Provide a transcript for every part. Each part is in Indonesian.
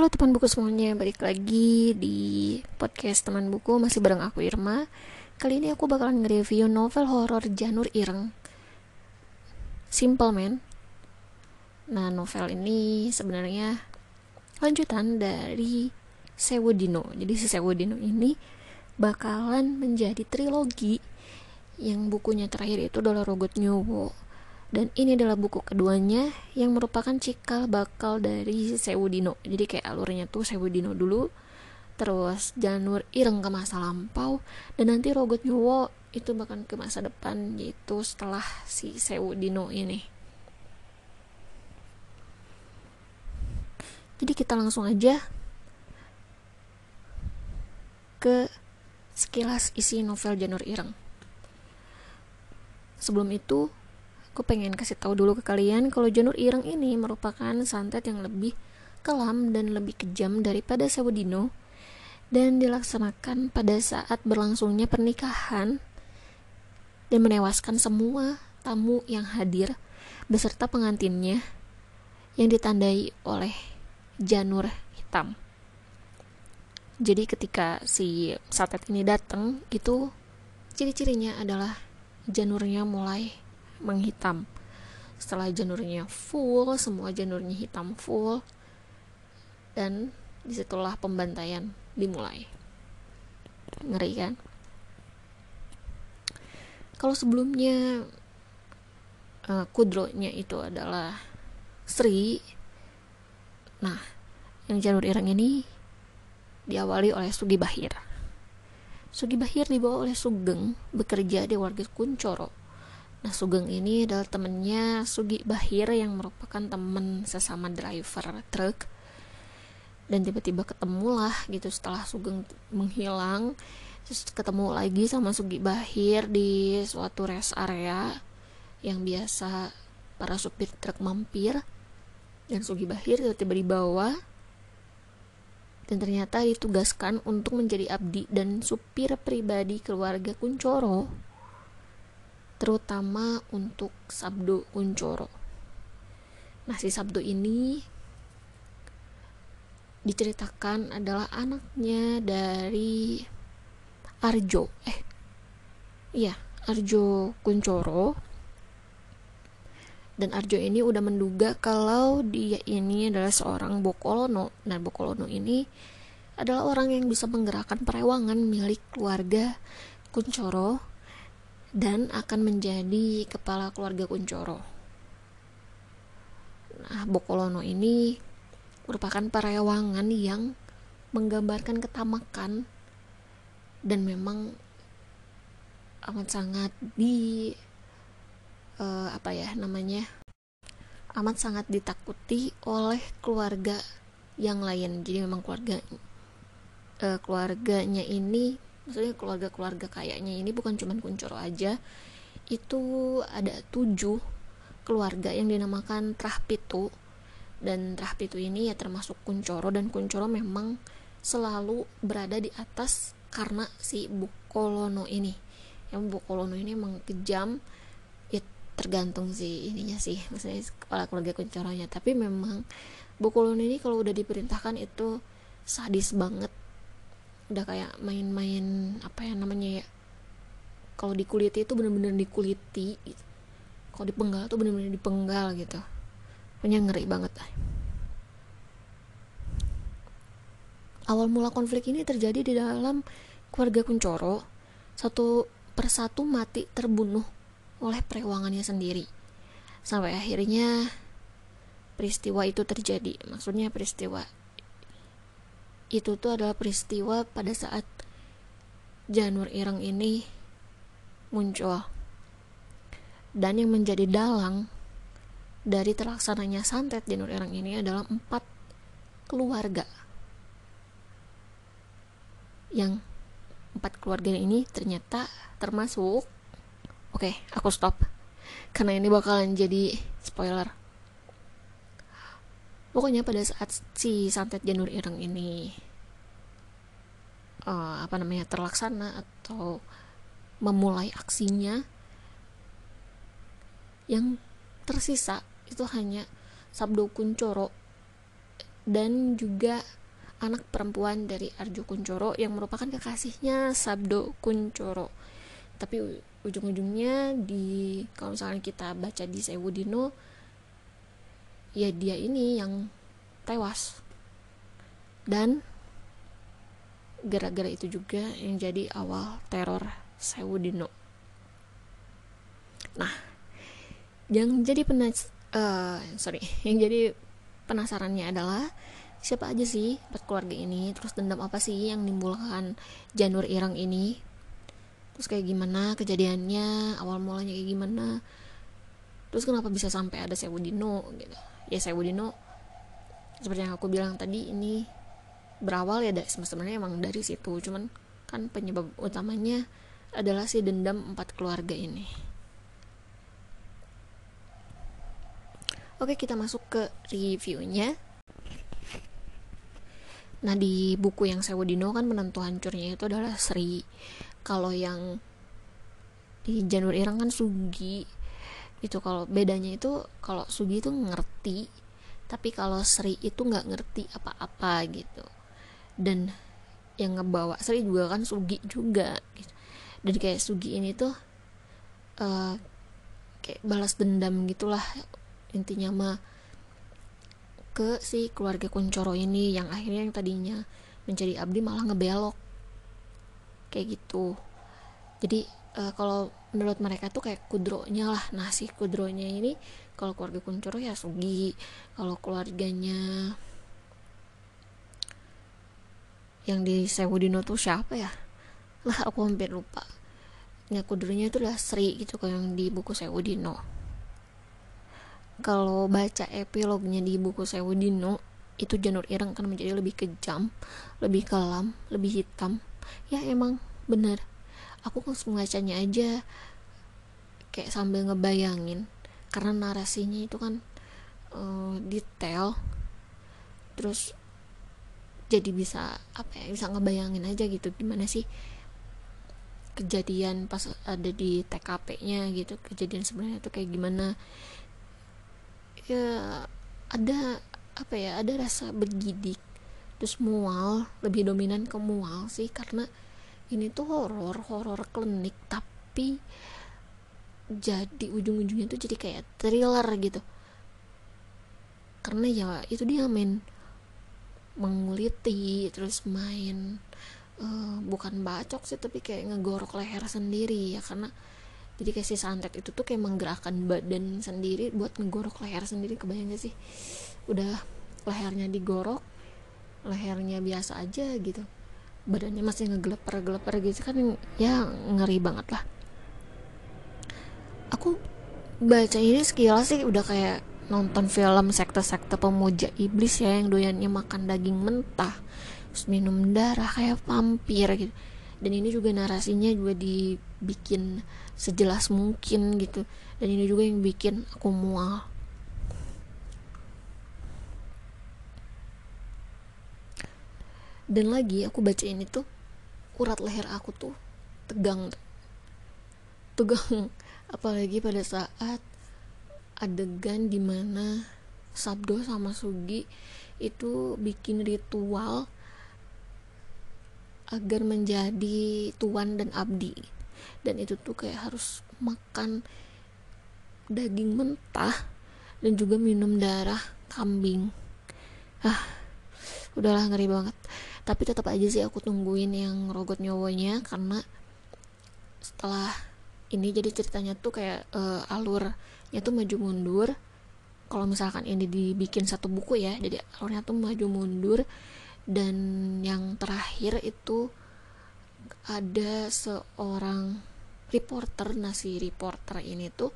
Halo teman buku semuanya, balik lagi di podcast teman buku masih bareng aku Irma. Kali ini aku bakalan nge-review novel horor Janur Ireng. Simple Man. Nah, novel ini sebenarnya lanjutan dari Sewudino. Jadi si Sewudino ini bakalan menjadi trilogi yang bukunya terakhir itu adalah Rogot Nyowo dan ini adalah buku keduanya yang merupakan cikal bakal dari Sewudino jadi kayak alurnya tuh Sewudino dulu terus Janur Ireng ke masa lampau dan nanti Rogot Nyowo itu bahkan ke masa depan yaitu setelah si Sewudino ini. Jadi kita langsung aja ke sekilas isi novel Janur Ireng. Sebelum itu aku pengen kasih tahu dulu ke kalian kalau janur ireng ini merupakan santet yang lebih kelam dan lebih kejam daripada Sewudino dan dilaksanakan pada saat berlangsungnya pernikahan dan menewaskan semua tamu yang hadir beserta pengantinnya yang ditandai oleh janur hitam. Jadi ketika si santet ini datang itu ciri-cirinya adalah janurnya mulai menghitam. Setelah janurnya full semua janurnya hitam full dan di situlah pembantaian dimulai. Ngeri kan? Kalau sebelumnya uh, kudronya itu adalah Sri nah yang janur ireng ini diawali oleh Sugi Bahir Sugi Bahir dibawa oleh Sugeng bekerja di warga Kuncoro Nah Sugeng ini adalah temennya Sugi Bahir yang merupakan temen sesama driver truk. Dan tiba-tiba ketemulah gitu setelah Sugeng menghilang. Terus ketemu lagi sama Sugi Bahir di suatu rest area yang biasa para supir truk mampir. Dan Sugi Bahir tiba-tiba dibawa. Dan ternyata ditugaskan untuk menjadi abdi dan supir pribadi keluarga Kuncoro terutama untuk Sabdo Kuncoro. Nah, si Sabdo ini diceritakan adalah anaknya dari Arjo. Eh, iya, Arjo Kuncoro. Dan Arjo ini udah menduga kalau dia ini adalah seorang Bokolono. Nah, Bokolono ini adalah orang yang bisa menggerakkan perewangan milik keluarga Kuncoro dan akan menjadi kepala keluarga Kuncoro. Nah, Bokolono ini merupakan perewangan yang menggambarkan ketamakan dan memang amat sangat di uh, apa ya namanya amat sangat ditakuti oleh keluarga yang lain jadi memang keluarga uh, keluarganya ini maksudnya keluarga-keluarga kayaknya ini bukan cuma Kuncoro aja itu ada tujuh keluarga yang dinamakan Trahpitu. Dan Trahpitu ini ya termasuk Kuncoro dan Kuncoro memang selalu berada di atas karena si Bukolono ini. Yang Bukolono ini emang kejam ya tergantung sih ininya sih maksudnya kepala keluarga Kuncoronya. Tapi memang Bukolono ini kalau udah diperintahkan itu sadis banget udah kayak main-main apa ya namanya ya kalau dikuliti itu bener-bener dikuliti gitu. kalau dipenggal tuh bener-bener dipenggal gitu. Punya ngeri banget awal mula konflik ini terjadi di dalam keluarga Kuncoro. Satu persatu mati terbunuh oleh perewangannya sendiri. Sampai akhirnya peristiwa itu terjadi. Maksudnya peristiwa itu tuh adalah peristiwa pada saat Janur Ireng ini muncul. Dan yang menjadi dalang dari terlaksananya santet Janur Ireng ini adalah empat keluarga. Yang empat keluarga ini ternyata termasuk oke okay, aku stop. Karena ini bakalan jadi spoiler pokoknya pada saat si santet janur ireng ini uh, apa namanya terlaksana atau memulai aksinya yang tersisa itu hanya Sabdo Kuncoro dan juga anak perempuan dari Arjo Kuncoro yang merupakan kekasihnya Sabdo Kuncoro. Tapi ujung-ujungnya di kalau misalnya kita baca di Sewudino ya dia ini yang tewas. Dan gara-gara itu juga yang jadi awal teror Sewudino nah yang jadi penas uh, sorry yang jadi penasarannya adalah siapa aja sih empat keluarga ini? Terus dendam apa sih yang menimbulkan janur irang ini? Terus kayak gimana kejadiannya? Awal mulanya kayak gimana? Terus kenapa bisa sampai ada Sewudino gitu ya Sewudino seperti yang aku bilang tadi ini berawal ya sebenarnya emang dari situ cuman kan penyebab utamanya adalah si dendam empat keluarga ini oke kita masuk ke reviewnya Nah di buku yang Sewodino kan menentu hancurnya itu adalah Sri. Kalau yang di Janur Irang kan Sugi. Itu kalau bedanya itu kalau Sugi itu ngerti, tapi kalau Sri itu nggak ngerti apa-apa gitu. Dan yang ngebawa Sri juga kan Sugi juga. Gitu. Dan kayak Sugi ini tuh uh, kayak balas dendam gitulah intinya mah ke si keluarga Kuncoro ini yang akhirnya yang tadinya mencari abdi malah ngebelok kayak gitu jadi uh, kalau menurut mereka tuh kayak kudronya lah. Nah si kudronya ini kalau keluarga Kuncoro ya Sugi kalau keluarganya yang di Sewudino tuh siapa ya? Lah aku hampir lupa. Ya kudronya itu lah Sri gitu kayak yang di buku Sewudino kalau baca epilognya di buku Sewudino itu Janur Ireng kan menjadi lebih kejam, lebih kelam, lebih hitam. Ya emang bener. Aku harus membacanya aja kayak sambil ngebayangin. Karena narasinya itu kan uh, detail terus jadi bisa apa ya bisa ngebayangin aja gitu gimana sih kejadian pas ada di TKP-nya gitu kejadian sebenarnya itu kayak gimana. Ya ada apa ya ada rasa bergidik terus mual lebih dominan ke mual sih karena ini tuh horor horor klinik tapi jadi ujung-ujungnya tuh jadi kayak thriller gitu. Karena ya itu dia main menguliti terus main uh, bukan bacok sih tapi kayak ngegorok leher sendiri ya karena jadi kayak si santet itu tuh kayak menggerakkan badan sendiri buat ngegorok leher sendiri kebayang gak sih? Udah lehernya digorok lehernya biasa aja gitu badannya masih ngegeleper-geleper gitu kan ya ngeri banget lah. Aku baca ini sekilas sih udah kayak nonton film sekte-sekte pemuja iblis ya yang doyannya makan daging mentah terus minum darah kayak vampir gitu. Dan ini juga narasinya juga dibikin sejelas mungkin gitu. Dan ini juga yang bikin aku mual dan lagi aku baca ini tuh urat leher aku tuh tegang. Tegang apalagi pada saat adegan di mana Sabdo sama Sugi itu bikin ritual agar menjadi tuan dan abdi. Dan itu tuh kayak harus makan daging mentah dan juga minum darah kambing. Ah udahlah ngeri banget tapi tetap aja sih aku tungguin yang rogot nyawanya karena setelah ini jadi ceritanya tuh kayak uh, alurnya tuh maju mundur. Kalau misalkan ini dibikin satu buku ya jadi alurnya tuh maju mundur. Dan yang terakhir itu ada seorang reporter nasi reporter ini tuh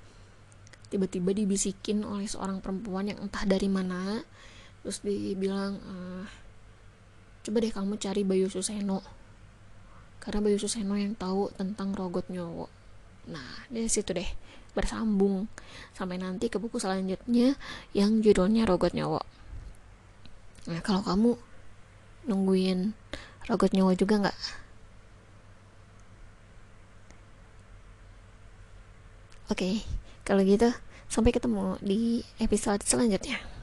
tiba-tiba dibisikin oleh seorang perempuan yang entah dari mana. Terus dibilang e, coba deh kamu cari Bayu Suseno. Karena Bayu Suseno yang tahu tentang rogot nyowo. Nah dari situ deh bersambung. Sampai nanti ke buku selanjutnya yang judulnya rogot nyowo. Nah kalau kamu nungguin rogot nyowo juga nggak? Oke, okay, kalau gitu sampai ketemu di episode selanjutnya.